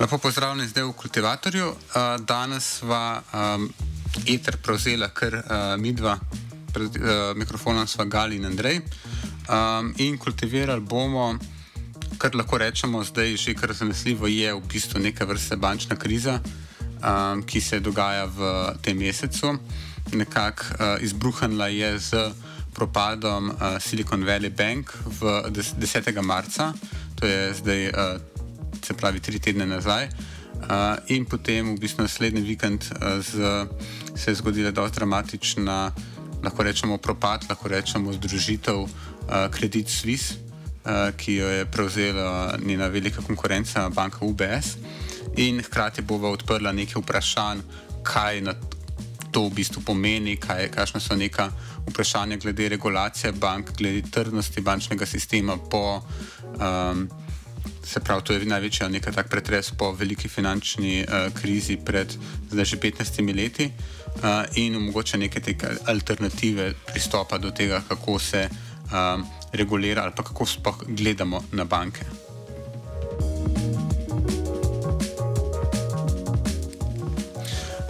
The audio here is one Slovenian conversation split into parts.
Lepo pozdravljeni zdaj v kultivatorju. Uh, danes sva um, eter prevzela kar uh, midva, pred uh, mikrofonom sva Gali in Andrej. Um, in kultivirali bomo, kar lahko rečemo, zdaj že kar zanesljivo je v bistvu neka vrsta bančna kriza, um, ki se dogaja v tem mesecu. Nekako uh, izbruhnila je z propadom uh, Silicon Valley Bank v 10. marca, to je zdaj. Uh, se pravi tri tedne nazaj. Uh, in potem, v bistvu, naslednji vikend uh, z, se je zgodila dosta dramatična, lahko rečemo, propad, lahko rečemo, združitev uh, Credit Suisse, uh, ki jo je prevzela njena velika konkurenca, banka UBS. In hkrati bova odprla nekaj vprašanj, kaj to v bistvu pomeni, kaj, kakšne so neka vprašanja glede regulacije bank, glede trdnosti bančnega sistema po. Um, Se pravi, to je največji nekaj tak pretres po veliki finančni uh, krizi pred zdaj že 15 leti uh, in omogoča neke te alternative pristopa do tega, kako se um, regulira ali pa kako sploh gledamo na banke.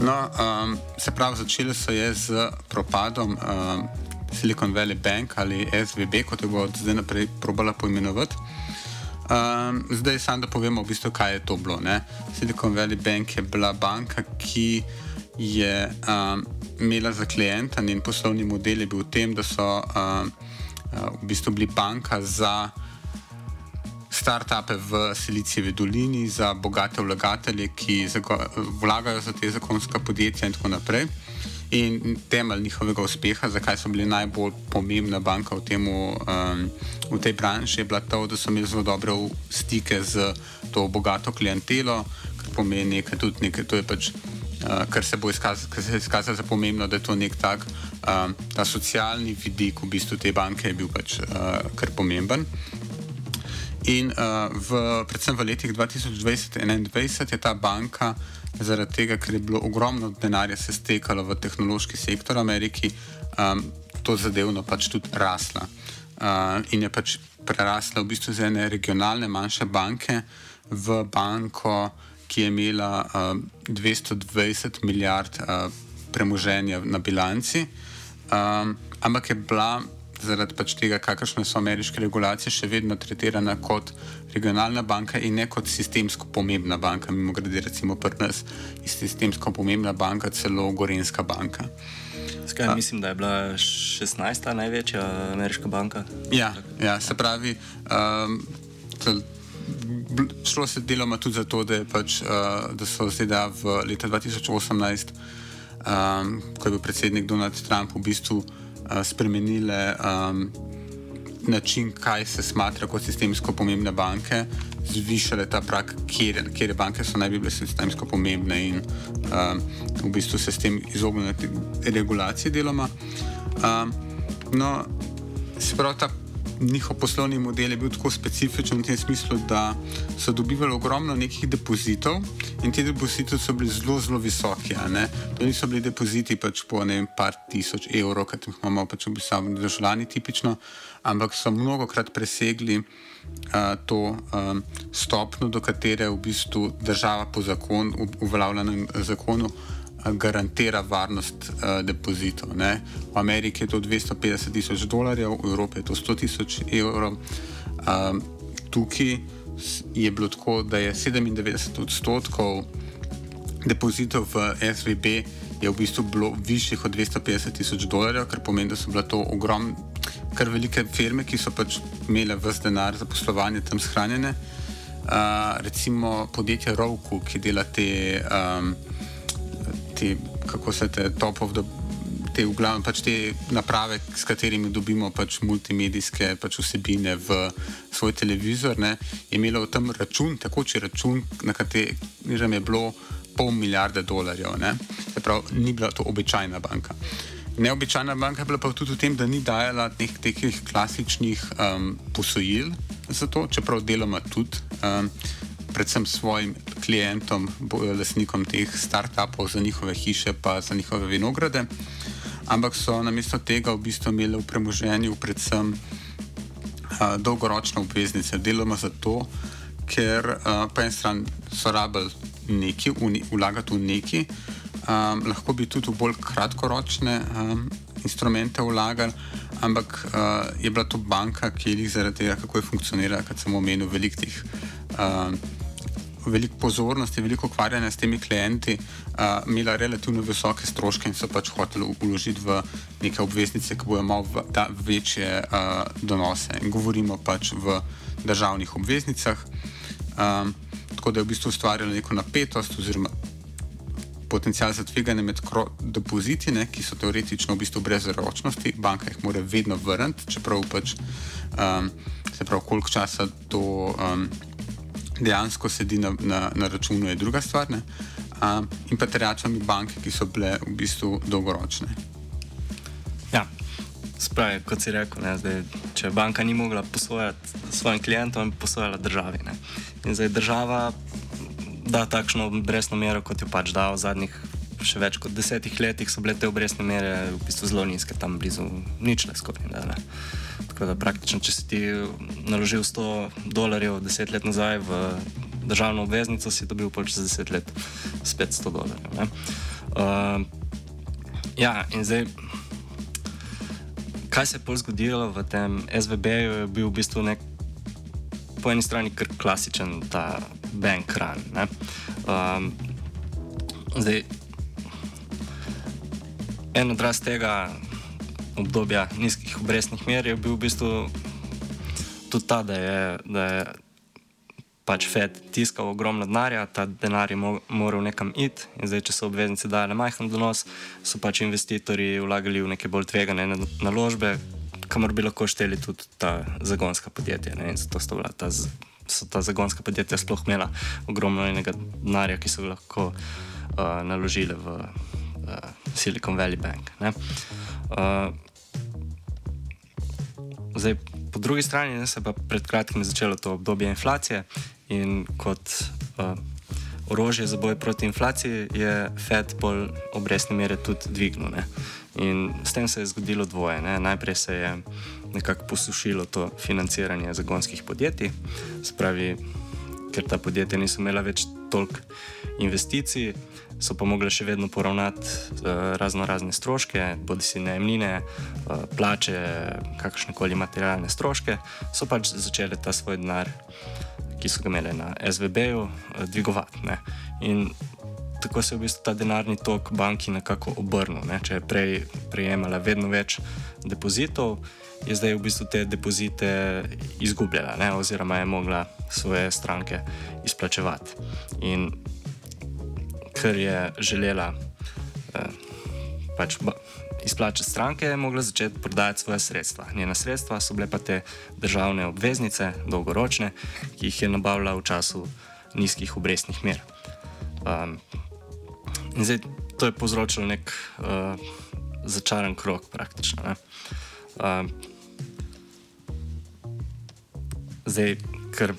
No, um, se pravi, začele so je z propadom um, Silicon Valley Bank ali SVB, kot jo bo zdaj naprej probala poimenovati. Um, zdaj, samo da povemo, v bistvu, kaj je to bilo. Ne? Silicon Valley Bank je bila banka, ki je um, imela za klienta njen poslovni model, je bil v tem, da so um, v bistvu bili banka za start-upe v Silicijevi dolini, za bogate vlagatelje, ki vlagajo za te zakonska podjetja in tako naprej. In temelj njihovega uspeha, zakaj so bili najbolj pomembna banka v, temu, um, v tej branži, je bila to, da so imeli zelo dobre stike z to bogato klientelo, kar pomeni nekaj tudi nekaj, to je pač, uh, kar se bo izkazalo izkazal za pomembno, da je to nek tak, um, ta socialni vidik v bistvu te banke je bil pač uh, kar pomemben. In uh, v, predvsem v letih 2020 in 2021 je ta banka zaradi tega, ker je bilo ogromno denarja se stekalo v tehnološki sektor v Ameriki, um, to zadevno pač tudi rasla. Uh, in je pač prerasla v bistvu iz ene regionalne manjše banke v banko, ki je imela uh, 220 milijard uh, premoženja na bilanci, um, ampak je bila zaradi pač tega, kakršne so ameriške regulacije, še vedno tretirana kot regionalna banka in ne kot sistemsko pomembna banka. Mimo grede, recimo, pri nas je sistemsko pomembna banka celo Gorenska banka. Skaj, mislim, da je bila 16. največja ameriška banka. Ja, ja se pravi, um, šlo se deloma tudi zato, da, pač, uh, da so ZDA v letu 2018, um, ko je bil predsednik Donald Trump v bistvu uh, spremenile um, način, kaj se smatra kot sistemsko pomembne banke, zvišale ta prak, kje banke so naj bi bile sistemsko pomembne in um, v bistvu se s tem izognile regulaciji deloma. Um, no, se pravi, ta njihov poslovni model je bil tako specifičen v tem smislu, da so dobivali ogromno nekih depozitov in ti depoziti so bili zelo, zelo visoki. To niso bili depoziti pač po ne vem, par tisoč evrov, kot jih imamo pač v bistvu državljani tipično, ampak so mnogo krat presegli uh, to um, stopno, do katere v bistvu država po zakonu, uveljavljenem zakonu, garantira varnost uh, depozitov. Ne? V Ameriki je to 250 tisoč dolarjev, v Evropi je to 100 tisoč evrov. Um, tukaj je bilo tako, da je 97 odstotkov depozitov v SVB je v bistvu bilo višjih od 250 tisoč dolarjev, kar pomeni, da so bile to ogromne, kar velike firme, ki so pač imele vse denar za poslovanje tam shranjene. Uh, recimo podjetje Roku, ki dela te, um, te kako se te top of the. Te, v glavnem, pač te naprave, s katerimi dobimo pač multimedijske pač vsebine v svoj televizor, ne, je imelo tam račun, takoči račun, na katerem je bilo pol milijarde dolarjev. Se pravi, ni bila to običajna banka. Neobičajna banka je bila pa tudi v tem, da ni dajala teh, teh klasičnih um, posojil za to, čeprav deloma tudi, um, predvsem svojim klientom, lastnikom teh start-upov za njihove hiše, pa za njihove vinograde. Ampak so namesto tega v bistvu imeli v premoženju predvsem uh, dolgoročne obveznice, deloma zato, ker uh, po eni strani so rabili nekaj, vlagati v nekaj, um, lahko bi tudi v bolj kratkoročne um, instrumente vlagali, ampak uh, je bila to banka, ki jih zaradi tega, kako je funkcionirala, kot sem omenil, veliko teh. Um, Veliko pozornosti, veliko ukvarjanja s temi klienti, uh, imela relativno visoke stroške in so pač hoteli uložiti v neke obveznice, ki bojo imeli večje uh, donose. In govorimo pač v državnih obveznicah. Um, tako da je v bistvu ustvarjalo neko napetost oziroma potencial za tveganje med depoziti, ne, ki so teoretično v bistvu brez ročnosti, banka jih mora vedno vrniti, čeprav pač um, se pravi, koliko časa to um, dejansko sedi na, na, na računu, je druga stvar. Ne, um, in pa terjačami banke, ki so bile v bistvu dolgoročne. Ja. Spravi, kot si rekel, ne, zdaj, če banka ni mogla posojati svojim klientom, je posojala državi. Ne. In zdaj država da takšno obrestno mero, kot jo pač da v zadnjih še več kot desetih letih, so bile te obrestne mere v bistvu zelo nizke, tam blizu ničle skoraj. Da, Tako da praktično, če si ti naložil 100 dolarjev deset let nazaj v državno obveznico, si dobil pač za deset let spet 100 dolarjev. Uh, ja, in zdaj. Kaj se je pol zgodilo v tem SVB-ju, je bil v bistvu nek, po eni strani kar klasičen ta bank run. Um, zdaj, en odraz tega obdobja nizkih obrestnih mer je bil v bistvu tudi ta, da je, da je pač Fed tiskal ogromno denarja, ta denar je moral nekam iti in zdaj, če so obveznice dajale majhen donos, so pač investitorji vlagali v neke bolj tvegane naložbe, kamor bi lahko šteli tudi ta zagonska podjetja. Ne? In zato so bila ta so ta zagonska podjetja sploh imela ogromno enega denarja, ki so ga lahko uh, naložili v uh, Silicon Valley Bank. Uh, zdaj, po drugi strani ne, se pa pred kratkim začelo to obdobje inflacije in kot uh, orožje za boj proti inflaciji je Fed pol obrestne mere tudi dvignil. Ne. In s tem se je zgodilo dvoje. Ne. Najprej se je nekako posušilo to financiranje zagonskih podjetij, spravi, ker ta podjetja niso imela več toliko investicij, so pa mogli še vedno poravnati uh, razno razne stroške, bodi si najemnine, uh, plače, kakršne koli materialne stroške, so pač začeli ta svoj denar, ki so ga imeli na SVB-ju, uh, dvigovati. Ne. In tako se je v bistvu ta denarni tok banki nekako obrnil. Ne. Če je prej prejemala vedno več depozitov, je zdaj v bistvu te depozite izgubljala, ne, oziroma je mogla svoje stranke izplačevati. In ker je želela eh, pač izplačati stranke, je mogla začeti prodajati svoje sredstva. Njena sredstva so bile pa te državne obveznice, dolgoročne, ki jih je nabavila v času nizkih obrestnih mer. Um, in zdaj to je povzročilo nek uh, začaran krok, praktično. Ne. Um, zdaj, ker.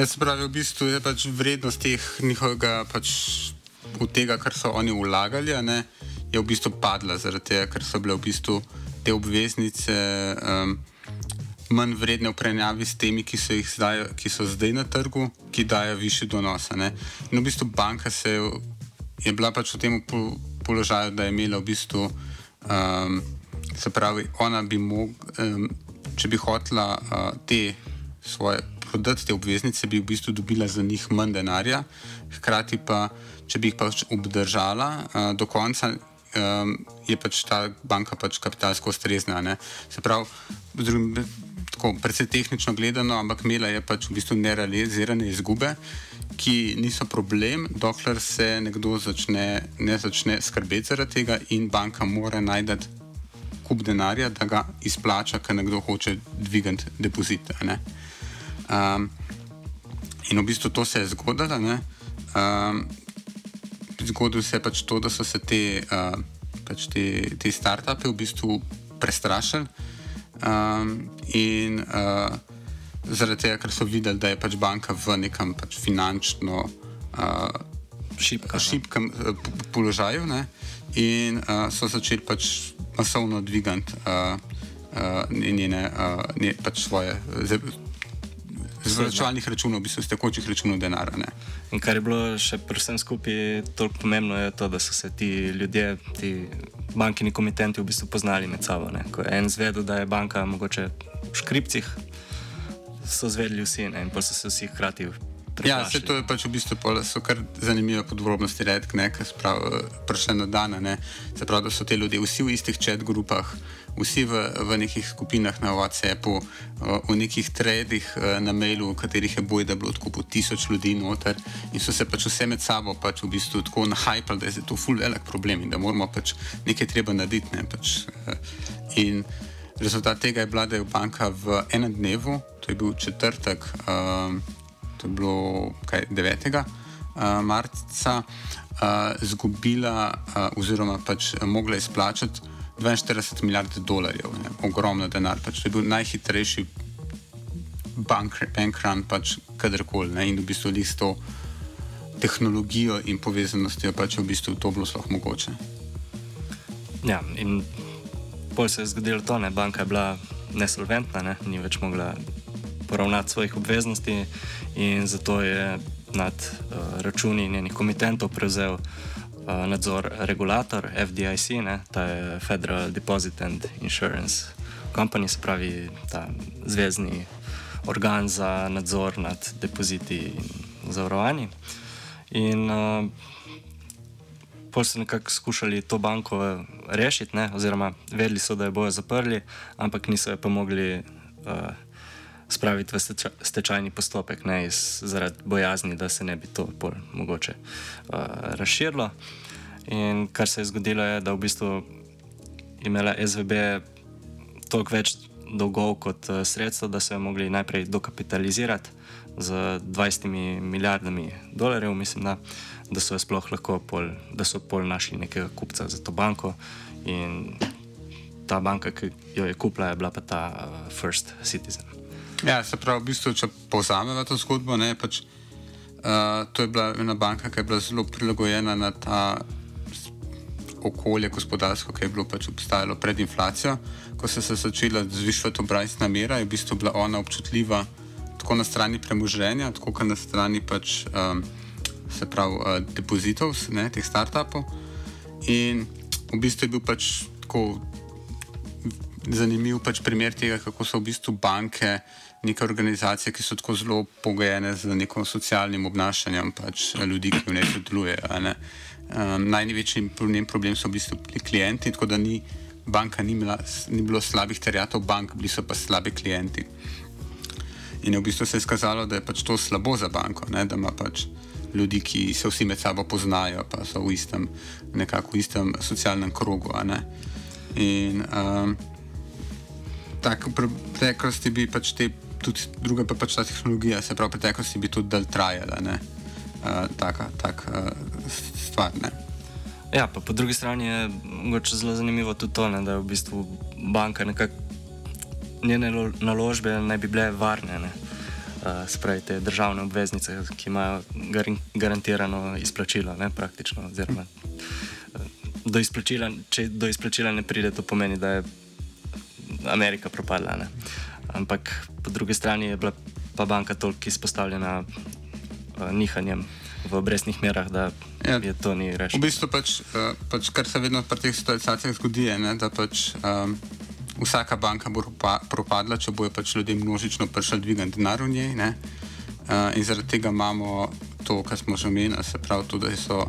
Jaz pravi, v bistvu je pač vrednost teh njihovega, pač v tega, kar so oni vlagali, ne, je v bistvu padla, zaradi tega, ker so bile v bistvu te obveznice um, manj vredne v primerjavi s temi, ki so, zdaj, ki so zdaj na trgu, ki dajo više donose. Ne. In v bistvu banka se je je bila pač v tem položaju, da je imela v bistvu, um, se pravi, ona bi mogla, um, če bi hotela uh, te svoje prodati te obveznice, bi v bistvu dobila za njih manj denarja, hkrati pa, če bi jih pač obdržala uh, do konca, um, je pač ta banka pač kapitalsko ustrezna. ne. Se pravi, drugim- tako precej tehnično gledano, ampak imela je pač v bistvu nerealizirane izgube, ki niso problem, dokler se nekdo začne, ne začne skrbeti zaradi tega in banka mora najti kup denarja, da ga izplača, ker nekdo hoče dvigati depozit. ne. Um, in v bistvu to se je zgodilo. Um, zgodilo se je pač to, da so se te, uh, pač te, te startupe v bistvu prestrašili. Um, in uh, zaradi tega, ker so videli, da je pač banka v nekem pač finančno uh, Šibka, no. šibkem uh, po- položaju, ne? in uh, so začeli pač masovno dvigati uh, uh, njene, uh, nje, pač svoje. Z, računalnih računov, v bistvu z tekočih računov denarja. ne. In kar je bilo še pri vsem skupaj toliko pomembno, je to, da so se ti ljudje, ti bankini komitenti v bistvu poznali med sabo. Ne. Ko je en zvedel, da je banka mogoče v škripcih, so zvedeli vsi ne, in pa so se vsi hkrati. Ja, preplašili. vse to je pač v bistvu pol, so kar zanimive podrobnosti, redk, ne, ki so prišle na dan. Se pravi, da so te ljudje vsi v istih chat grupah, vsi v, v nekih skupinah na WhatsAppu, v nekih threadih eh, na mailu, v katerih je boj, da je bilo tako po tisoč ljudi noter in so se pač vse med sabo pač v bistvu tako nahajpali, da je to full velik problem in da moramo pač nekaj treba narediti. Ne, pač, eh, in rezultat tega je bila, da je banka v enem dnevu, to je bil četrtek. Um, to je bilo kaj, 9. Uh, marca, uh, izgubila uh, oziroma pač mogla izplačati 42 milijard dolarjev, ne, ogromno denar. Pač to je bil najhitrejši bank, bank run, pač kadarkoli. ne, In v bistvu s to tehnologijo in povezanostjo pač je v bistvu to bilo sploh mogoče. Ja, in pol se je zgodilo to, da banka je bila nesolventna, ne? ni več mogla poravnati svojih obveznosti, in zato je nad uh, računi njenih komitentov prevzel nadzor regulator FDIC, ne? ta je Federal Deposit and Insurance Company, se pravi ta zvezdni organ za nadzor nad depoziti in zavarovanji. In uh, Pol so nekako skušali to banko rešiti, ne? oziroma vedeli so, da jo bojo zaprli, ampak niso jo pa mogli uh, spraviti v steča, stečajni postopek, ne? Iz, zaradi bojazni, da se ne bi to bolj mogoče uh, razširilo. In kar se je zgodilo, je, da v bistvu imela SVB toliko več dolgov kot uh, sredstva, da so jo mogli najprej dokapitalizirati z 20 milijardami dolarjev, mislim, da, da so jo sploh lahko pol, da so pol našli nekega kupca za to banko. In ta banka, ki jo je kupila, je bila pa ta uh, First Citizen. Ja, se pravi, v bistvu, če povzamemo to zgodbo, ne, pač, uh, to je bila ena banka, ki je bila zelo prilagojena na ta okolje gospodarsko, ki je bilo pač obstajalo pred inflacijo. Ko se začela zvišati obrestna mera, je v bistvu bila ona občutljiva tako na strani premoženja, tako kot na strani pač, um, se pravi, uh, depozitov, ne, teh startupov. In v bistvu je bil pač tako zanimiv pač primer tega, kako so v bistvu banke neke organizacije, ki so tako zelo pogojene z nekim socialnim obnašanjem pač ljudi, ki v njej sodelujejo. ne. Um, največji problem, problem so v bistvu klienti, tako da ni, banka ni, imela, ni bilo slabih terjatov bank, bili so pa slabi klienti. In v bistvu se je skazalo, da je pač to slabo za banko, ne? da ima pač ljudi, ki se vsi med sabo poznajo, pa so v istem, nekako v istem socialnem krogu. In um, tako v preteklosti bi pač te, tudi druga pa pač ta tehnologija, se pravi, v preteklosti bi tudi dal trajala, ne. Uh, taka, tak, uh, stvar, ne. Ja, pa po drugi strani je mogoče zelo zanimivo tudi to, ne, da je v bistvu banka nekako njene lo- naložbe naj bi bile varne. Ne. Uh, Spravi te državne obveznice, ki imajo garin, garantirano izplačilo, ne, praktično. Oziroma, eh, do izplačila, če do izplačila ne pride, to pomeni, da je Amerika propadla. Ne. Ampak po drugi strani je bila pa banka toliko izpostavljena uh, nihanjem v obrestnih merah, da Ja. je to ni rešeno. V bistvu pač, uh, pač kar se vedno pri teh situacijah zgodi, je, ne, da pač um, vsaka banka bo propa- propadla, če bojo pač ljudje množično prišli dvigati denar v njej. Ne? Uh, in zaradi tega imamo to, kar smo že omenili, se pravi, tudi, da so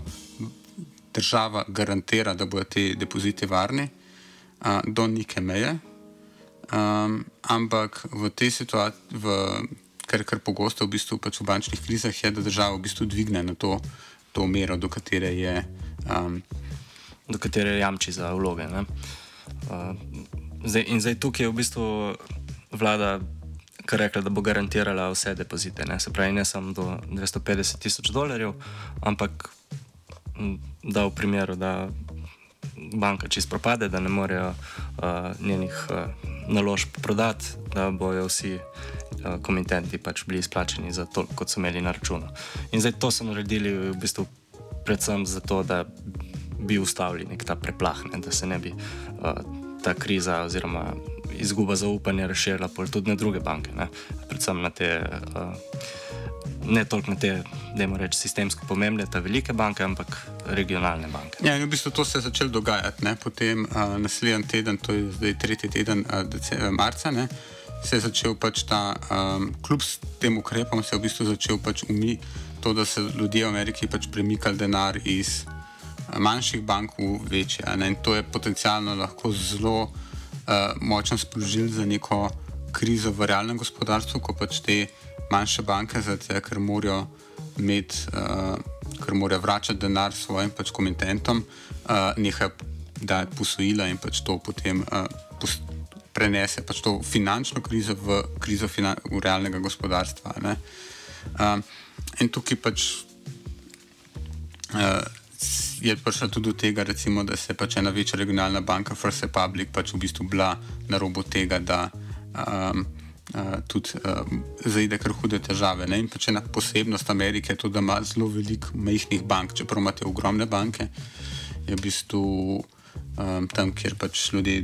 država garantira, da bodo ti depoziti varni uh, do neke meje. Um, ampak v tej situaciji, kar, kar pogosto v, bistvu pač v bančnih krizah je, da država v bistvu dvigne na to, to mero, do katere je. Um, do katere jamči za vloge. Uh, zdaj, in zdaj tukaj je v bistvu vlada. Kar rekla, da bo garantirala vse depozite, ne? se pravi, ne samo do 250 tisoč dolarjev, ampak da v primeru, da banka čist propade, da ne morejo uh, njenih uh, naložb prodati, da bojo vsi uh, komitenti pač bili izplačeni za to, kot so imeli na računu. In zdaj to so naredili v bistvu predvsem zato, da bi ustavili nek ta preplah, ne? da se ne bi uh, ta kriza oziroma izguba zaupanja razširila tudi na druge banke, ne? predvsem na te, uh, ne toliko na te, da imamo reči, sistemsko pomembne, ta velike banke, ampak regionalne banke. Ja, in v bistvu to se je začelo dogajati. Ne? Potem uh, naslednji teden, to je zdaj tretji teden uh, marca, ne? se je začel pač ta, um, kljub tem ukrepom, se je v bistvu začel pač umiti to, da se ljudje v Ameriki pač premikali denar iz manjših bank v večje. In to je potencialno lahko zelo uh, močen sprožil za neko krizo v realnem gospodarstvu, ko pač te manjše banke, zato ker morajo imeti, uh, ker morajo vračati denar svojim pač komitentom, uh, nekaj da posojila in pač to potem uh, prenese pač to finančno krizo v krizo finan v realnega gospodarstva. Uh, in tukaj pač. Uh, je prišlo tudi do tega, recimo, da se pač ena večja regionalna banka, First Republic, pač v bistvu bila na robu tega, da um, uh, tudi um, zaide kar hude težave. Ne? In pač ena posebnost Amerike je to, da ima zelo veliko majhnih bank, čeprav imate ogromne banke, je v bistvu um, tam, kjer pač ljudje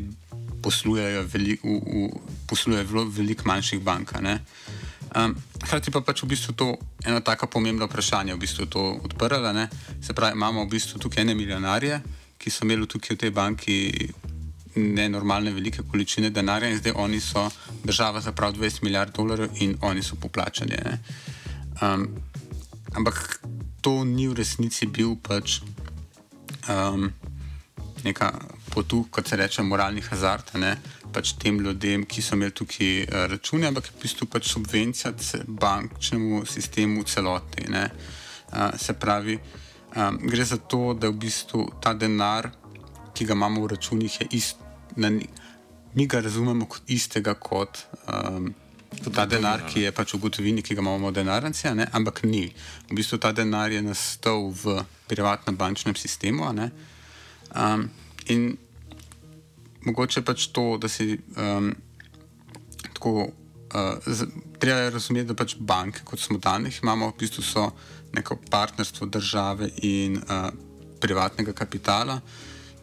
poslujejo, veli, v, v, poslujejo veliko manjših bank. Um, Hrati pa pač v bistvu to eno tako pomembno vprašanje, v bistvu to odprla. Ne? Se pravi, imamo v bistvu tukaj ene milijonarje, ki so imeli tukaj v tej banki nenormalne velike količine denarja in zdaj oni so država za prav 20 milijard dolarjev in oni so poplačani. Um, ampak to ni v resnici bil pač um, neka potu, kot se reče, moralni hazard. Ne? Pač tem ljudem, ki so imeli tukaj uh, račune, ampak je v bistvu pač subvencija bančnemu sistemu celoti. Uh, se pravi, um, gre za to, da v bistvu ta denar, ki ga imamo v računih, je ist, na, mi ga razumemo kot istega kot. Um, Ta denar, ki je pač v gotovini, ki ga imamo v denarnici, ampak ni. V bistvu ta denar je nastal v privatnem bančnem sistemu. Um, in mogoče pač to, da si um, tako. Uh, treba je razumeti, da pač banke, kot smo danes, imamo v bistvu neko partnerstvo države in uh, privatnega kapitala,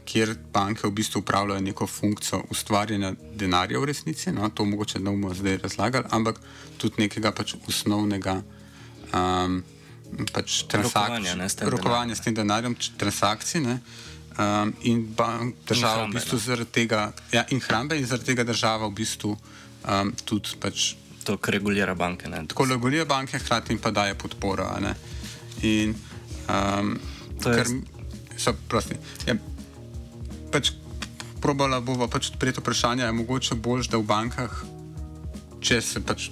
kjer banke v bistvu upravljajo neko funkcijo ustvarjanja denarja v resnici. No, to mogoče ne bomo zdaj razlagali, ampak tudi nekega pač osnovnega. Um, pač Rokovanja, rokovanja s tem denarjem, transakcij. Um, in država hrambe, v bistvu zaradi tega, ja, in hrambe, in zaradi tega država v bistvu um, tudi pač. To, kar regulira banke. Ne? Tako regulira banke, hkrati pa daje podporo. In um, to je. Kar, so, prosti, ja, pač probala bova pač odpreti vprašanje, je mogoče bolj, da v bankah, če se pač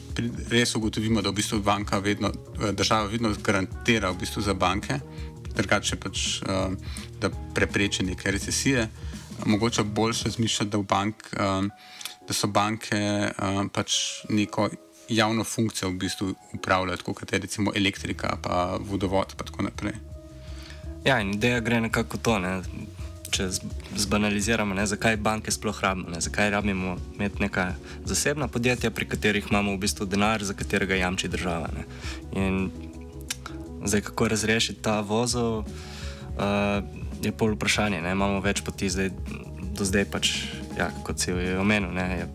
res ugotovimo, da v bistvu banka vedno, država vedno garantira v bistvu za banke drugače pač, uh, da prepreči neke recesije. Mogoče boljše razmišljati, da, bank, uh, da so banke pač neko javno funkcijo v bistvu upravljajo, kot je recimo elektrika, pa vodovod in tako naprej. Ja, in ideja gre nekako to. Ne? Če zbanaliziramo, ne, zakaj banke sploh rabimo, ne, zakaj rabimo imeti neka zasebna podjetja, pri katerih imamo v bistvu denar, za katerega jamči država. Ne. In Zdaj, kako razrešiti ta vozel, uh, je pol vprašanje. Ne? Imamo več poti, zdaj, do zdaj pač, ja, kot si je omenil, ne? je,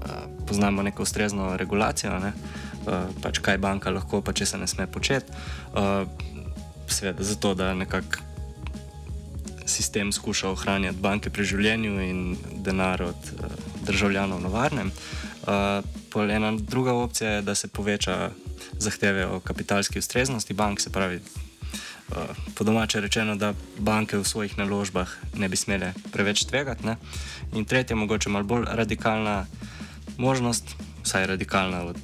uh, poznamo neko ustrezno regulacijo, ne? uh, pač kaj banka lahko, pa če se ne sme početi. Uh, seveda, zato da nekako sistem skuša ohranjati banke pri življenju in denar od uh, državljanov na varnem. Uh, ena druga opcija je, da se poveča zahteve o kapitalski ustreznosti bank, se pravi, uh, po domače rečeno, da banke v svojih naložbah ne bi smele preveč tvegati. In tretja, mogoče malo bolj radikalna možnost, vsaj radikalna, od,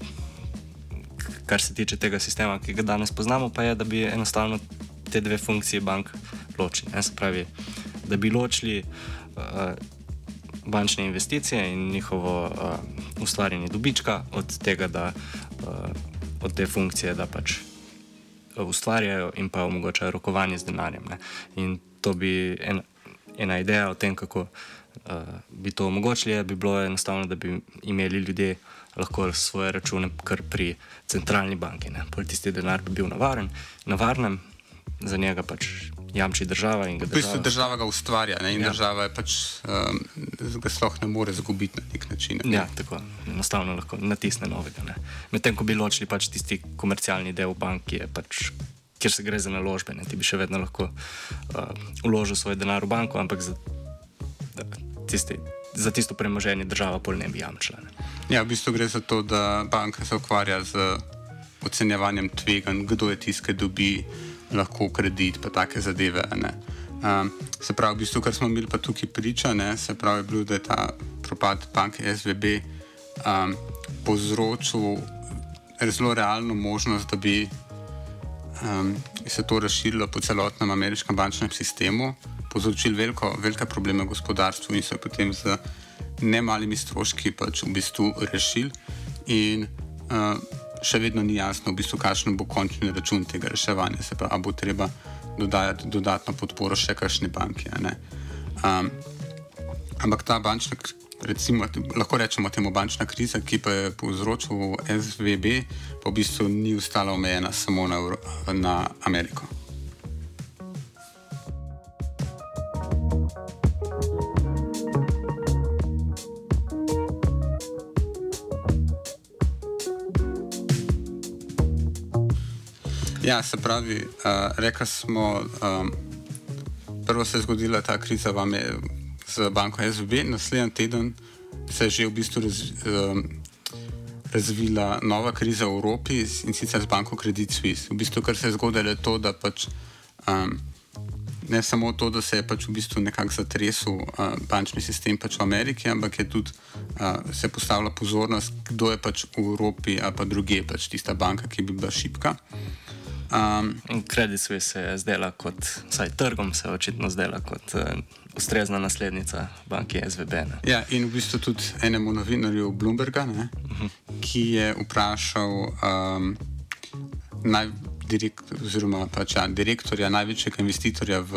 kar se tiče tega sistema, ki ga danes poznamo, pa je, da bi enostavno te dve funkcije bank ločili. Se pravi, da bi ločili uh, bančne investicije in njihovo uh, ustvarjanje dobička od tega, da uh, od te funkcije, da pač ustvarjajo in pa omogočajo rokovanje z denarjem. Ne. In to bi en, ena ideja o tem, kako uh, bi to omogočili, bi bilo enostavno, da bi imeli ljudje lahko svoje račune kar pri centralni banki. Pol tisti denar bi bil navaren, na varnem, za njega pač jamči država. V bistvu država ga ustvarja ne? in ja. država je pač, um, ga sploh ne more izgubiti na nek način. Ne? Ja, tako enostavno lahko natisne novega. Medtem ko bi ločili pač tisti komercialni del banke, pač, kjer se gre za naložbe, ne? ti bi še vedno lahko uh, uložil svoj denar v banko, ampak za, tisti, za tisto premoženje država pol ne bi jamčila. Ne? Ja, v bistvu gre za to, da banka se ukvarja z ocenjevanjem tveganj, kdo je tisti, ki dobi lahko kredit, pa take zadeve. Um, se pravi, v bistvu, kar smo imeli pa tukaj priča, ne, se pravi, je bilo, da je ta propad banke SVB um, povzročil zelo realno možnost, da bi um, se to razširilo po celotnem ameriškem bančnem sistemu, povzročil veliko, velike probleme gospodarstvu in so potem z ne malimi stroški pač v bistvu rešili. In, uh, še vedno ni jasno, v bistvu, kakšen bo končni račun tega reševanja. Se pravi, bo treba dodajati dodatno podporo še kakšni banki. Um, ampak ta bančna, recimo, lahko rečemo temu bančna kriza, ki pa je povzročil SVB, pa v bistvu ni ostala omejena samo na, na Ameriko. Ja, se pravi, uh, rekli smo, um, prvo se je zgodila ta kriza vame z banko SVB, naslednji teden se je že v bistvu raz, um, razvila nova kriza v Evropi in sicer z banko Credit Suisse. V bistvu, kar se je zgodilo, je to, da pač. Um, Ne samo to, da se je pač v bistvu nekako zatresel uh, bančni sistem pač v Ameriki, ampak je tudi uh, se postavila pozornost, kdo je pač v Evropi ali pa druge, pač tista banka, ki bi bila šipka. Um, Credit Suisse se je zdela kot, vsaj trgom se je očitno zdela kot uh, ustrezna naslednica banke SVB. Ne. Ja, in v bistvu tudi enemu novinarju Bloomberga, ne, uh mhm. -huh. ki je vprašal um, naj, direkt, pač, ja, direktorja največjega investitorja v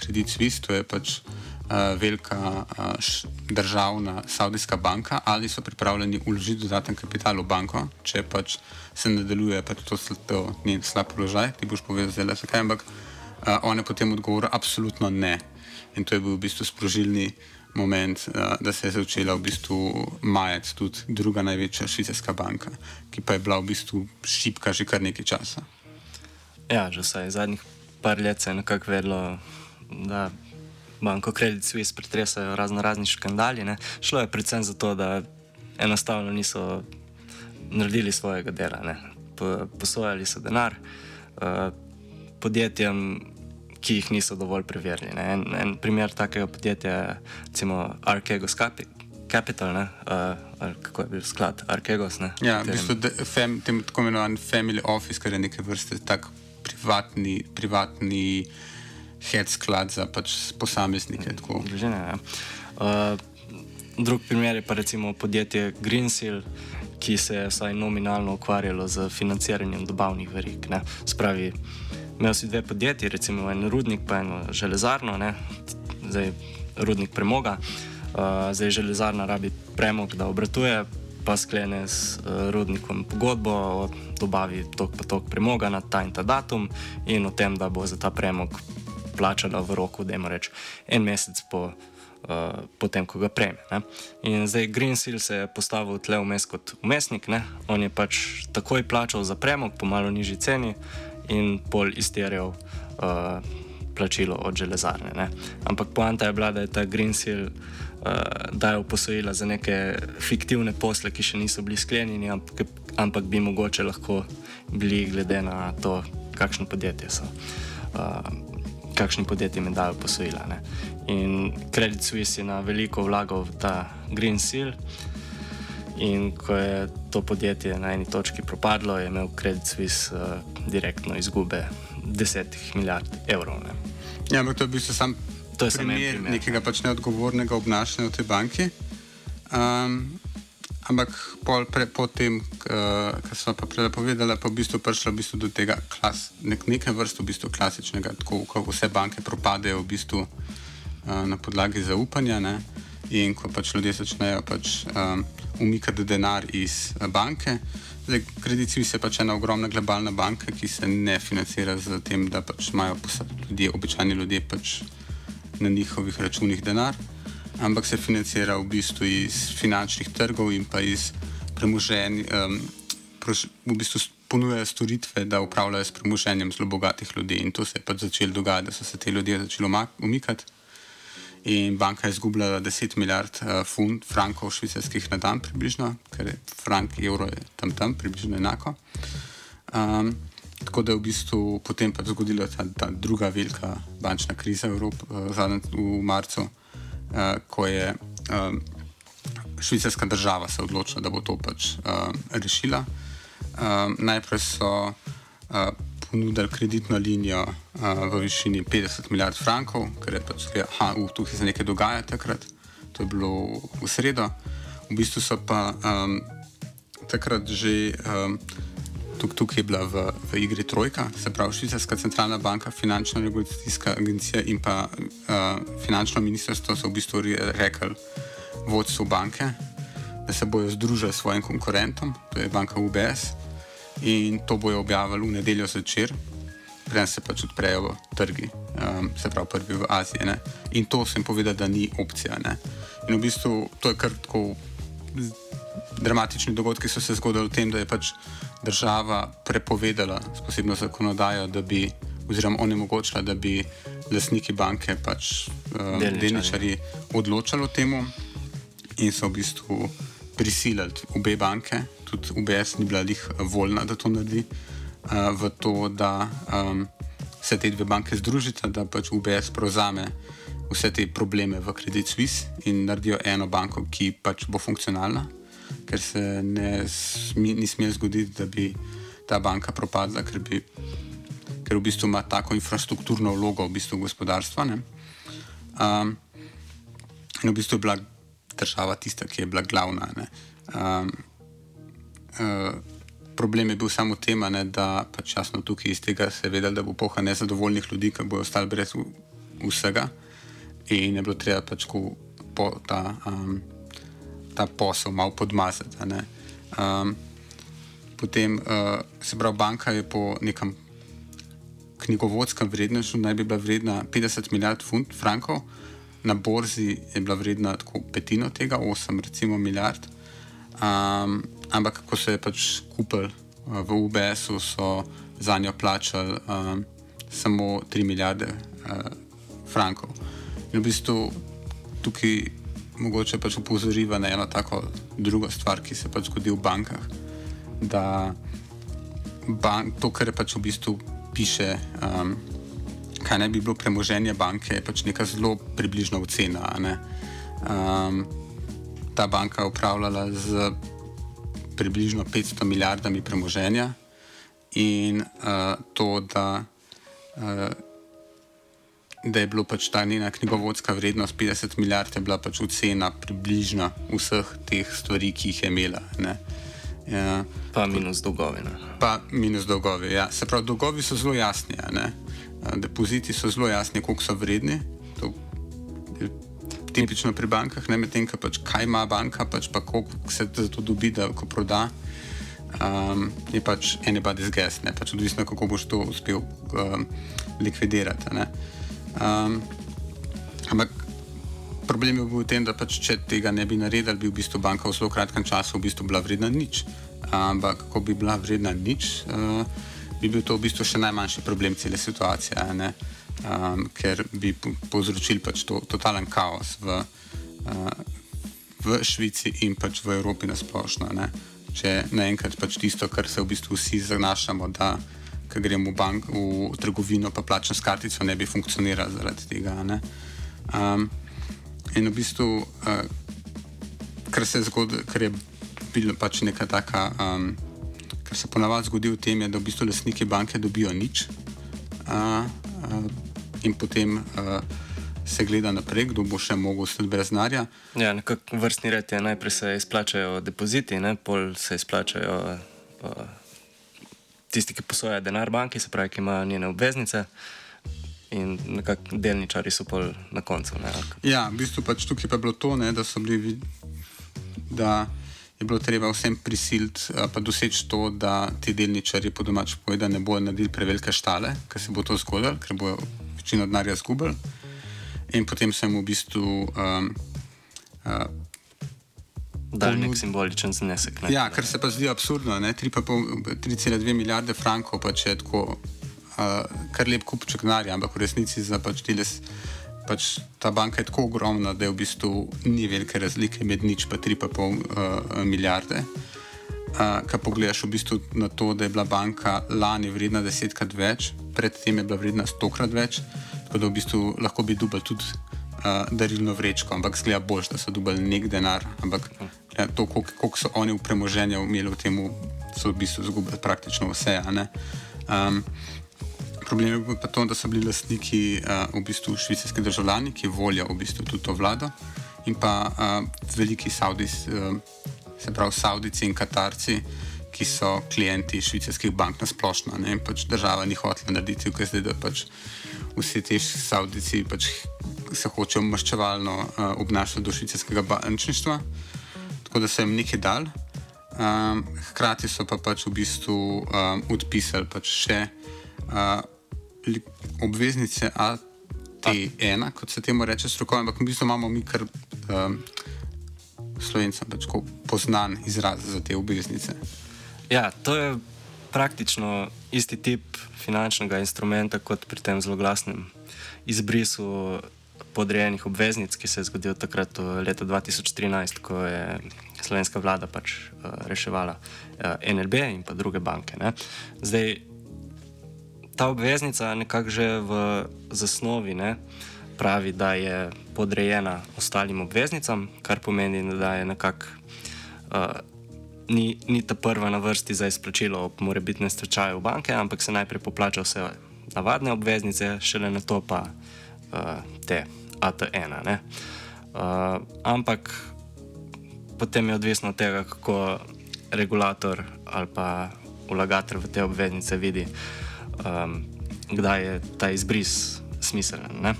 Credit Suisse, to je pač velika uh, državna saudijska banka, ali so pripravljeni uložiti dodaten kapital v banko, če pač se nadaljuje, pač to, to ni slab položaj, ti boš povedal, zelo zakaj. Ampak uh, on je potem odgovoril, absolutno ne. In to je bil v bistvu sprožilni moment, da se je začela v bistvu majati tudi druga največja švicarska banka, ki pa je bila v bistvu šipka že kar nekaj časa. Ja, že vsaj zadnjih par let se je nekako vedlo, da banko Credit Suisse pretresajo razno razni škandali. Ne. Šlo je predvsem zato, da enostavno niso naredili svojega dela. Ne. Posojali so denar uh, podjetjem, ki jih niso dovolj preverili. En, en primer takega podjetja je recimo Arkegos Capital, ne, uh, kako je bil sklad Arkegos. Ne, ja, v bistvu fam, tem tako imenovan Family Office, kar je neke vrste tak privatni. privatni head sklad za pač posameznike. Družine, ja. uh, drug primer je pa recimo podjetje Greensill, ki se je vsaj nominalno ukvarjalo z financiranjem dobavnih verig. Ne. Spravi, imel si dve podjetji, recimo en rudnik, pa eno železarno, ne. zdaj rudnik premoga, uh, zdaj železarna rabi premog, da obratuje. Pa sklene s uh, rudnikom pogodbo o dobavi tok pa tok premoga na ta in ta datum, in o tem, da bo za ta premog plačala v roku, da ima reč en mesec po, uh, po tem, ko ga prejme. Ne? In zdaj Green Seal se je postavil tle vmes kot umestnik, ne? on je pač takoj plačal za premog po malo nižji ceni in pol izterjal uh, plačilo od železarne. Ne. Ampak poanta je bila, da je ta Green Seal uh, dajal posojila za neke fiktivne posle, ki še niso bili sklenjeni, ampak, ampak bi mogoče lahko bili glede na to, kakšno podjetje so. Uh, kakšni podjetji mi dajo posojila. Ne. In Credit Suisse je na veliko vlagal v ta Green Seal. In ko je to podjetje na eni točki propadlo, je imel Credit Suisse uh, direktno izgube 10 milijard evrov. Ne. Ja, ampak to je bistvu sam To je primer primer. nekega pač neodgovornega obnašanja v tej banki. Um, ampak pol pre, potem, kar smo pa prej povedali, pa v bistvu prišlo v bistvu do tega klas, nek, neke vrste v bistvu klasičnega, tako ko vse banke propadejo v bistvu uh, na podlagi zaupanja. Ne? In ko pač ljudje začnejo pač, um, umikati denar iz eh, banke, zdaj Credit Suisse je pač ena ogromna globalna banka, ki se ne financira z tem, da pač imajo ljudje, običajni ljudje pač na njihovih računih denar, ampak se financira v bistvu iz finančnih trgov in pa iz premoženja, um, v bistvu ponujajo storitve, da upravljajo s premoženjem zelo bogatih ljudi. In to se je pač začelo dogajati, da so se te ljudje začeli umikati. In banka je izgubljala 10 milijard uh, funt, frankov švicarskih na dan, približno, ker je frank, evro je tam tam, približno enako. Um, tako da je v bistvu potem pa zgodila ta, ta druga velika bančna kriza v, Evropi, uh, v marcu, ko je um, švicarska država se odločila, da bo to pač um, rešila. Um, najprej so uh, ponudili kreditno linijo uh, v višini 50 milijard frankov, ker je pač da uh, tukaj se nekaj dogaja takrat. To je bilo v sredo. V bistvu so pa um, takrat že. Um, Tuk, tukaj je bila v, v igri trojka, se pravi Švicarska centralna banka, finančna regulacijska agencija in pa uh, finančno ministrstvo so v bistvu re- rekli vodstvu banke, da se bojo združili s svojim konkurentom, to je banka UBS, in to bojo objavili v nedeljo zvečer, preden se pač odprejo trgi, um, se pravi prvi v Aziji. Ne? In to sem povedal, da ni opcija. Ne? In v bistvu to je kar tako dramatični dogodki so se zgodili v tem, da je pač država prepovedala s posebno zakonodajo, da bi, oziroma onemogočila, da bi lastniki banke, pač uh, Delničarji. delničarji, odločali o tem in so v bistvu prisilili obe banke, tudi UBS ni bila jih voljna, da to naredi, uh, v to, da um, se te dve banke združita, da pač UBS prevzame vse te probleme v Credit Suisse in naredijo eno banko, ki pač bo funkcionalna, ker se ne smi, ni smelo zgoditi, da bi ta banka propadla, ker, bi, ker v bistvu ima tako infrastrukturno vlogo v bistvu gospodarstva. ne. Um, in v bistvu je bila država tista, ki je bila glavna. ne. Um, uh, problem je bil samo v tem, a ne, da pač jasno tukaj iz tega se je vedelo, da bo poha nezadovoljnih ljudi, ki bodo ostali brez vsega. In je bilo treba pač po ta, um, ta posel malo podmazati. Um, potem uh, se pravi, banka je po nekem knjigovodskem vrednostu naj bi bila vredna 50 milijard funt, frankov, na borzi je bila vredna tako petino tega, 8 recimo milijard. Um, ampak ko se je pač kupil uh, v UBS-u, so za njo plačali um, samo 3 milijarde uh, frankov. In v bistvu tukaj mogoče pač upozoriva na eno tako drugo stvar, ki se pač zgodi v bankah. Da bank, to, kar je pač v bistvu piše, um, kaj naj bi bilo premoženje banke, je pač neka zelo približna ocena. ne. Um, ta banka je upravljala z približno 500 milijardami premoženja in uh, to, da, uh, da je bilo pač ta njena knjigovodska vrednost 50 milijard, je bila pač ocena približna vseh teh stvari, ki jih je imela. Ne. Ja, Pa minus dolgove. Ne. pa minus dolgovi. Ja. Se pravi, dolgovi so zelo jasni. ne. Depoziti so zelo jasni, koliko so vredni. To je tipično pri bankah, ne medtem, ko pač kaj ima banka, pač pa koliko se za to dobi, da ko proda. Um, je pač anybody's guess, ne pač odvisno, kako boš to uspel um, likvidirati. ne. Um, ampak problem je bil v tem, da pač, če tega ne bi naredili, bi v bistvu banka v zelo kratkem času v bistvu bila vredna nič. Ampak, ko bi bila vredna nič, uh, bi bil to v bistvu še najmanjši problem cele situacije. ne. um, ker bi po- povzročili pač to, totalen kaos v, uh, v Švici in pač v Evropi nasplošno. Ne? Če naenkrat pač tisto, kar se v bistvu vsi zanašamo, da ko gremo v, bank, v trgovino, pa plačna s kartico ne bi funkcionirala zaradi tega. ne. Um, in v bistvu, uh, kar se je zgodilo, kar je bilo pač neka taka, um, kar se ponavadi zgodi v tem, je, da v bistvu lastniki banke dobijo nič uh, uh, in potem uh, se gleda naprej, kdo bo še mogel ostati brez denarja. Ja, nekako vrstni red je najprej se izplačajo depoziti, ne? pol se izplačajo uh, tisti, ki posojajo denar banki, se pravi, ki imajo njene obveznice. In nekako delničari so pol na koncu. Ne? Ja, v bistvu pač tukaj pa je bilo to, ne, da, bili, da je bilo treba vsem prisiliti, pa doseči to, da ti delničarji po domač povedano ne bodo naredili prevelike štale, ker se bo to zgodilo, ker bojo večino denarja izgubili. In potem sem v bistvu. Um, uh, Dal nek simboličen znesek. Ne? Ja, kar se pa zdi absurdno, ne? 3,5 3,2 milijarde frankov, pa če je tako, uh, kar lep kupček denarja, ampak v resnici za pač deles. Pač ta banka je tako ogromna, da je v bistvu ni velike razlike med nič in 3,5 uh, milijarde. Uh, Kaj pogledaš v bistvu na to, da je bila banka lani vredna desetkrat več, predtem je bila vredna stokrat več, tako da v bistvu lahko bi dubal tudi uh, darilno vrečko, ampak zgleda boljš, da so dubali nek denar. Ampak ja, to, koliko, koliko so oni v premoženju imeli v tem, so v bistvu izgubili praktično vse. Um, Problem je pa to, da so bili lastniki uh, v bistvu švicarski državljani, ki volijo v bistvu tudi to vlado, in pa uh, veliki Saudis, uh, se pravi Saudici in Katarci, ki so klienti švicarskih bank na splošno. Ne? In pač država ni hotela narediti, ker zdaj, da pač vsi ti Saudici pač se hočejo maščevalno uh, obnašati do švicarskega bančništva, tako da so jim nekaj dal. Um, hkrati so pa pač v bistvu um, odpisali pač še uh, obveznice AT1, kot se temu reče strokovno, ampak v bistvu imamo mi kar um, slovencem pač poznan izraz za te obveznice. Ja, to je praktično isti tip finančnega instrumenta kot pri tem zelo glasnem izbrisu podrejenih obveznic, ki se je zgodil takrat v letu 2013, ko je slovenska vlada pač uh, reševala uh, NLB in pa druge banke. Ne. Zdaj, ta obveznica nekako že v zasnovi ne, pravi, da je podrejena ostalim obveznicam, kar pomeni, da je nekako. Uh, Ni, ni ta prva na vrsti za izplačilo ob morebitnem stečaju banke, ampak se najprej poplača vse navadne obveznice, šele na to pa uh, te AT1. ne. Uh, ampak potem je odvisno od tega, kako regulator ali pa vlagatelj v te obveznice vidi, um, kdaj je ta izbris smiselen. ne.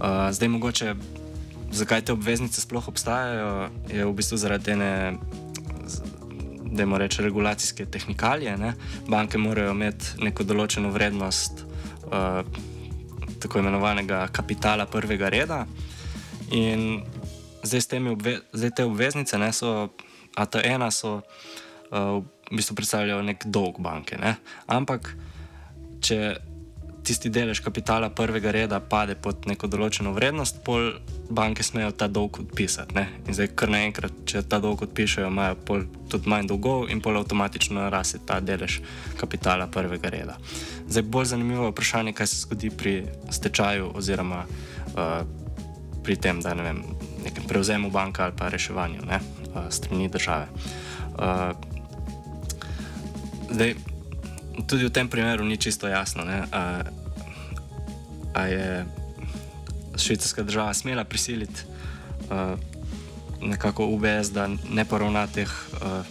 Uh, zdaj, mogoče, zakaj te obveznice sploh obstajajo, je v bistvu zaradi ene, da jim reče, regulacijske tehnikalije. Ne. Banke morajo imeti neko določeno vrednost uh, tako imenovanega kapitala prvega reda. In zdaj, obve, zdaj te obveznice, ne, so, AT1, so uh, v bistvu predstavljajo nek dolg banke. Ne. Ampak, če tisti delež kapitala prvega reda pade pod neko določeno vrednost, pol banke smejo ta dolg odpisati. Ne. In zdaj, kar naenkrat, če ta dolg odpišajo, imajo pol tudi manj dolgov in pol avtomatično naraste ta delež kapitala prvega reda. Zdaj, bolj zanimivo je vprašanje, kaj se zgodi pri stečaju oziroma uh, pri tem, da ne vem, nekem prevzemu banka ali pa reševanju ne, uh, strani države. Uh, zdaj, tudi v tem primeru ni čisto jasno, ne, a, a je švicarska država smela prisiliti a, nekako UBS, da ne poravna teh a,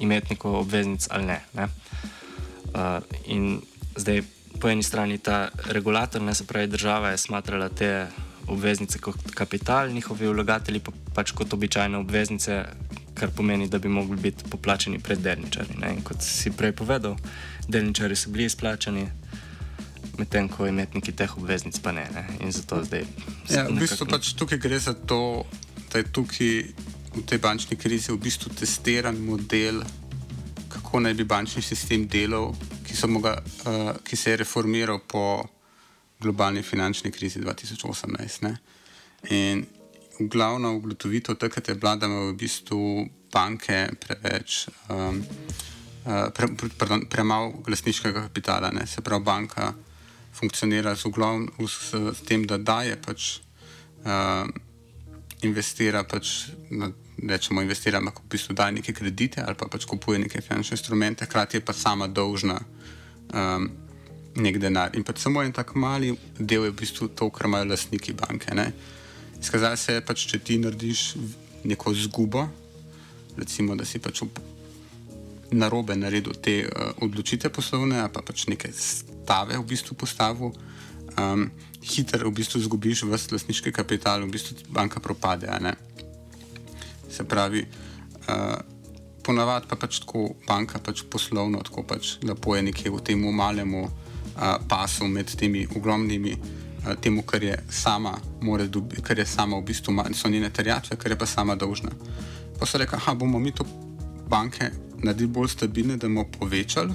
imetnikov obveznic ali ne. ne. A, in zdaj po eni strani ta regulator, ne se pravi država, je smatrala te obveznice kot kapital, njihovi vlagatelji pa pač kot običajne obveznice, kar pomeni, da bi mogli biti poplačeni pred delničarji. ne. In kot si prej povedal, delničarji so bili izplačani, medtem ko imetniki teh obveznic pa ne. ne. In zato zdaj. Ja, v bistvu pač tukaj gre za to, da je tukaj v tej bančni krizi v bistvu testiran model, kako naj bi bančni sistem delal, ki, ga, uh, ki se je reformiral po globalni finančni krizi 2018. Ne? In glavna ugotovitev takrat je bila, da imajo v bistvu banke preveč, um, uh, pre, pardon, premalo glasniškega kapitala. Ne? Se pravi, banka funkcionira z, uglavn, s, s tem, da daje pač. Uh, investira pač rečemo, investira, ampak v bistvu daje neke kredite ali pa pač kupuje neke finančne instrumente, hkrati je pa sama dolžna um, nek denar. In pa samo en tak mali del je v bistvu to, kar imajo lastniki banke. Izkazalo se je pač, če ti narediš neko zgubo, recimo, da si pač na robe naredil te uh, odločitve poslovne, pa pač neke stave v bistvu postavil. Um, Hiter v bistvu izgubiš vse lastniški kapital, v bistvu banka propade. Se pravi, uh, ponavadi pa pač tako banka pač poslovno, tako pač lepo je nekje v tem malemu pasu med temi ogromnimi, temu, kar je sama, dobi, kar je sama v bistvu, so njene terjatve, kar je pa sama dolžna. Pa so rekli, da bomo mi to banke naredili bolj stabilne, da bomo povečali.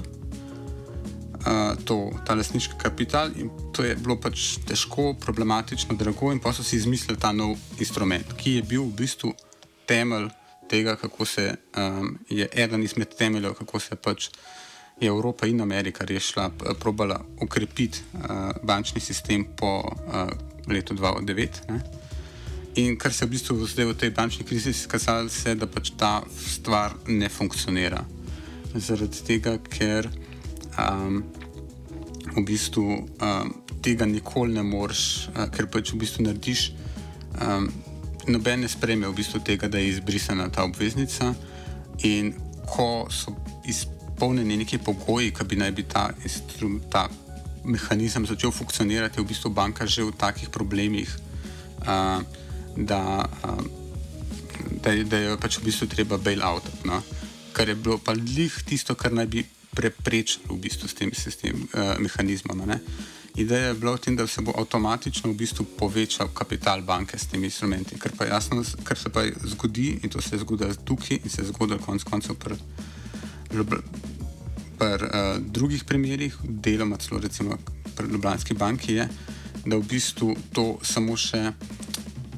Uh, to, ta lasniški kapital, in to je bilo pač težko, problematično, drago, in pa so si izmislili ta nov instrument, ki je bil v bistvu temelj tega, kako se um, je eden izmed temeljev, kako se pač je Evropa in Amerika rešila, probala ukrepiti uh, bančni sistem po uh, letu 2009. Ne? In kar se je v bistvu zdaj v tej bančni krizi izkazalo, je, da pač ta stvar ne funkcionira. Zaradi tega, ker um, v bistvu um, tega nikoli ne moreš, uh, ker pač v bistvu narediš. Um, noben ne spreme v bistvu tega, da je izbrisana ta obveznica. In ko so izpolnjeni neki pogoji, ki bi naj bi ta, ta mehanizem začel funkcionirati, v bistvu banka že v takih problemih, uh, da, uh, da, da je pač v bistvu treba bail-out. No? Kar je bilo pa lih tisto, kar naj bi preprečilo v bistvu s tem, s tem uh, mehanizmom. Uh, Ideja je bila v tem, da se bo avtomatično v bistvu povečal kapital banke s temi instrumenti. Kar, jasno, kar se pa zgodi, in to se je zgodilo tukaj, in se je zgodilo konec koncev pri uh, drugih primerih, deloma celo recimo pri Ljubljanski banki, je, da v bistvu to samo še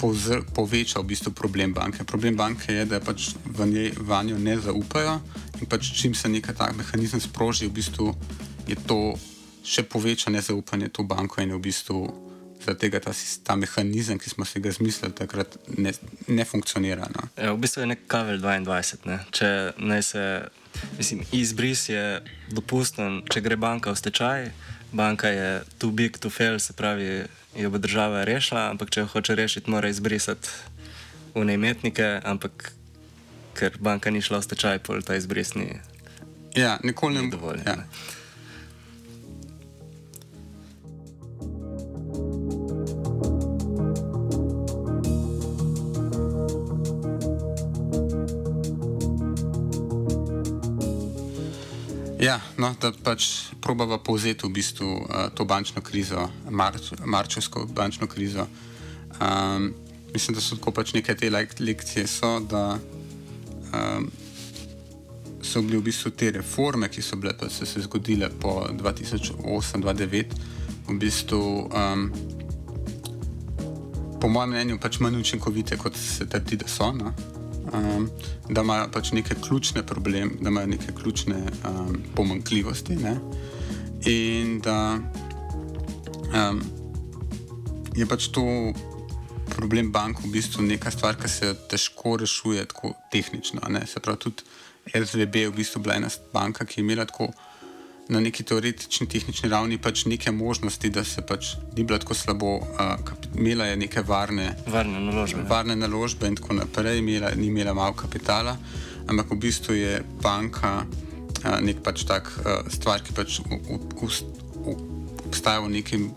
povzr, poveča v bistvu problem banke. Problem banke je, da pač v njej vanjo ne zaupajo in pač čim se neka tak mehanizem sproži, v bistvu je to še poveča nezaupanje v to banko in v bistvu tega, ta, ta mehanizem, ki smo si ga zmislili, takrat ne, ne funkcionira. No. Ja, v bistvu je nek kavel 22. Ne? Če naj se, mislim, izbris je dopusten, če gre banka v stečaj, banka je too big to fail, se pravi, jo bo država rešila, ampak če hoče rešiti, mora izbrisati v neimetnike, ampak ker banka ni šla v stečaj, pol ta izbris ni. Ja, nikoli ne bo dovolj. Ja. Ja, no, da pač probava povzeti v bistvu uh, to bančno krizo, marč, marčevsko bančno krizo. Um, mislim, da so tako pač neke te lekcije, so, da um, so bile v bistvu te reforme, ki so, bile, so se zgodile po 2008-2009, v bistvu, um, po mojem mnenju, pač manj učinkovite, kot se trdi, da so. No? Um, da imajo pač neke ključne probleme, da imajo neke ključne um, pomankljivosti. Ne? In da um, je pač to problem bank v bistvu neka stvar, ki se težko rešuje tako tehnično. Ne? Se pravi, tudi SVB je v bistvu bila ena banka, ki je imela tako na neki teoretični, tehnični ravni pač neke možnosti, da se pač ni bilo tako slabo, uh, imela je neke varne, varne, naložbe, varne naložbe in tako naprej, imela, ni imela malo kapitala, ampak v bistvu je banka uh, nek pač tak uh, stvar, ki pač obstaja v nekem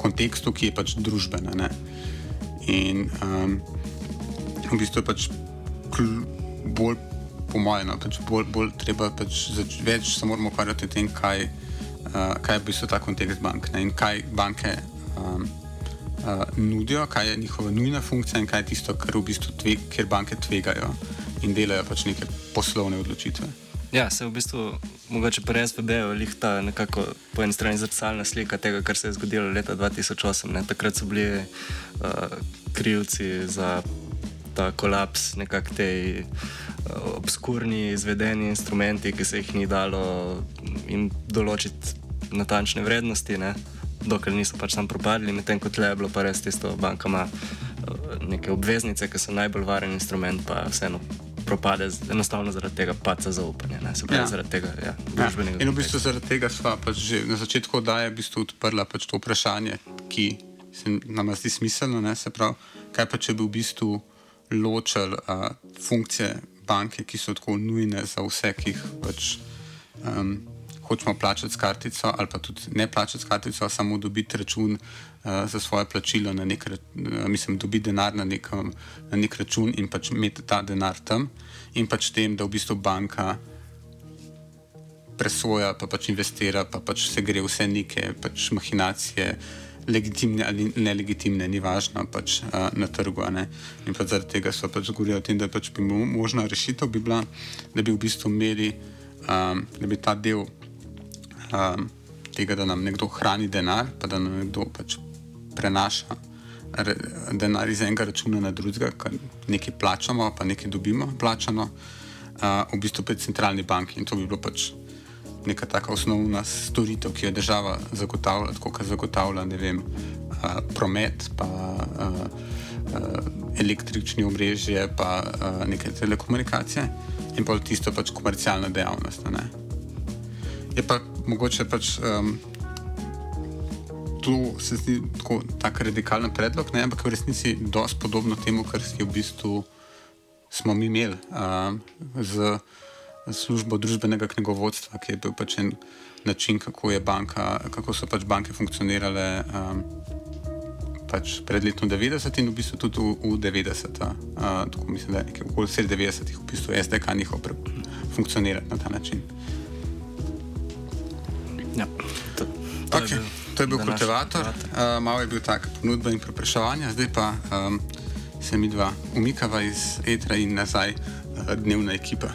kontekstu, ki je pač družbena. Ne? In um, v bistvu je pač bolj po mojem, no, pač bolj, bolj treba pač več se moramo ukvarjati o tem, kaj, uh, kaj je v bistvu ta kontekst bank ne, in kaj banke um, uh, nudijo, kaj je njihova nujna funkcija in kaj je tisto, kar v bistvu tve, kjer banke tvegajo in delajo pač neke poslovne odločitve. Ja, se v bistvu mogoče pri SVB-ju lihta nekako po eni strani zrcalna slika tega, kar se je zgodilo leta 2008. Ne? Takrat so bili uh, krivci za ta kolaps, uh, obskurni izvedeni instrumenti, ki se jih ni dalo jim določiti natančne vrednosti, ne? dokler niso pač tam propadli, medtem ko tle je bilo pa res tisto bankama uh, neke obveznice, ki so najbolj varen instrument, pa vseeno propade enostavno zaradi tega paca zaupanja. Ne? Se pravi, Ja. ja. zaradi tega ja, Ja, družbenega. in v bistvu zaradi tega smo pač že na začetku oddaje v bistvu odprla pač to vprašanje, ki se nam zdi smiselno. Ne? Se pravi, kaj pa če bi v bistvu ločili uh, funkcije banke, ki so tako nujne za vse, ki jih pač um, hočemo plačati s kartico, ali pa tudi ne plačati s kartico, samo dobiti račun uh, za svoje plačilo, na nek, uh, mislim, dobiti denar na, nekom, na nek račun in pač imeti ta denar tam, in pač tem, da v bistvu banka presoja, pa pač investira, pa pač se gre vse neke pač mahinacije, legitimne ali nelegitimne, ni važno, pač, uh, na trgu. In pač zaradi tega so pač govorili o tem, da pač bi mo- možna rešitev bi bila, da bi v bistvu imeli, um, da bi ta del um, tega, da nam nekdo hrani denar, pa da nam nekdo pač prenaša re, denar iz enega računa na drugega, ker nekaj plačamo, pa nekaj dobimo plačano, uh, v bistvu pri centralni banki. In to bi bilo pač neka taka osnovna storitev, ki jo država zagotavlja, tako kot zagotavlja vem, uh, promet, pa uh, uh, električni omrežje, pa uh, neke telekomunikacije in pa tisto pač komercialna dejavnost. a ne. Je pa mogoče pač. Um, To se zdi tako tak radikalen predlog, ne? ampak v resnici je dosti podobno temu, kar je v bistvu smo mi imeli um, z službo družbenega knjigovodstva, ki je bil pač en način, kako, je banka, kako so pač banke funkcionirale um, pač pred letom 90 in v bistvu tudi v, v 90. Uh, tako mislim, da je nekaj okoli 90-ih v bistvu SDK njihov funkcionirati na ta način. Ja, to, To, okay. je, bil, to je bil kultivator, uh, malo je bil tak ponudba in prepraševanja, zdaj pa um, se mi dva umikava iz etra in nazaj uh, dnevna ekipa.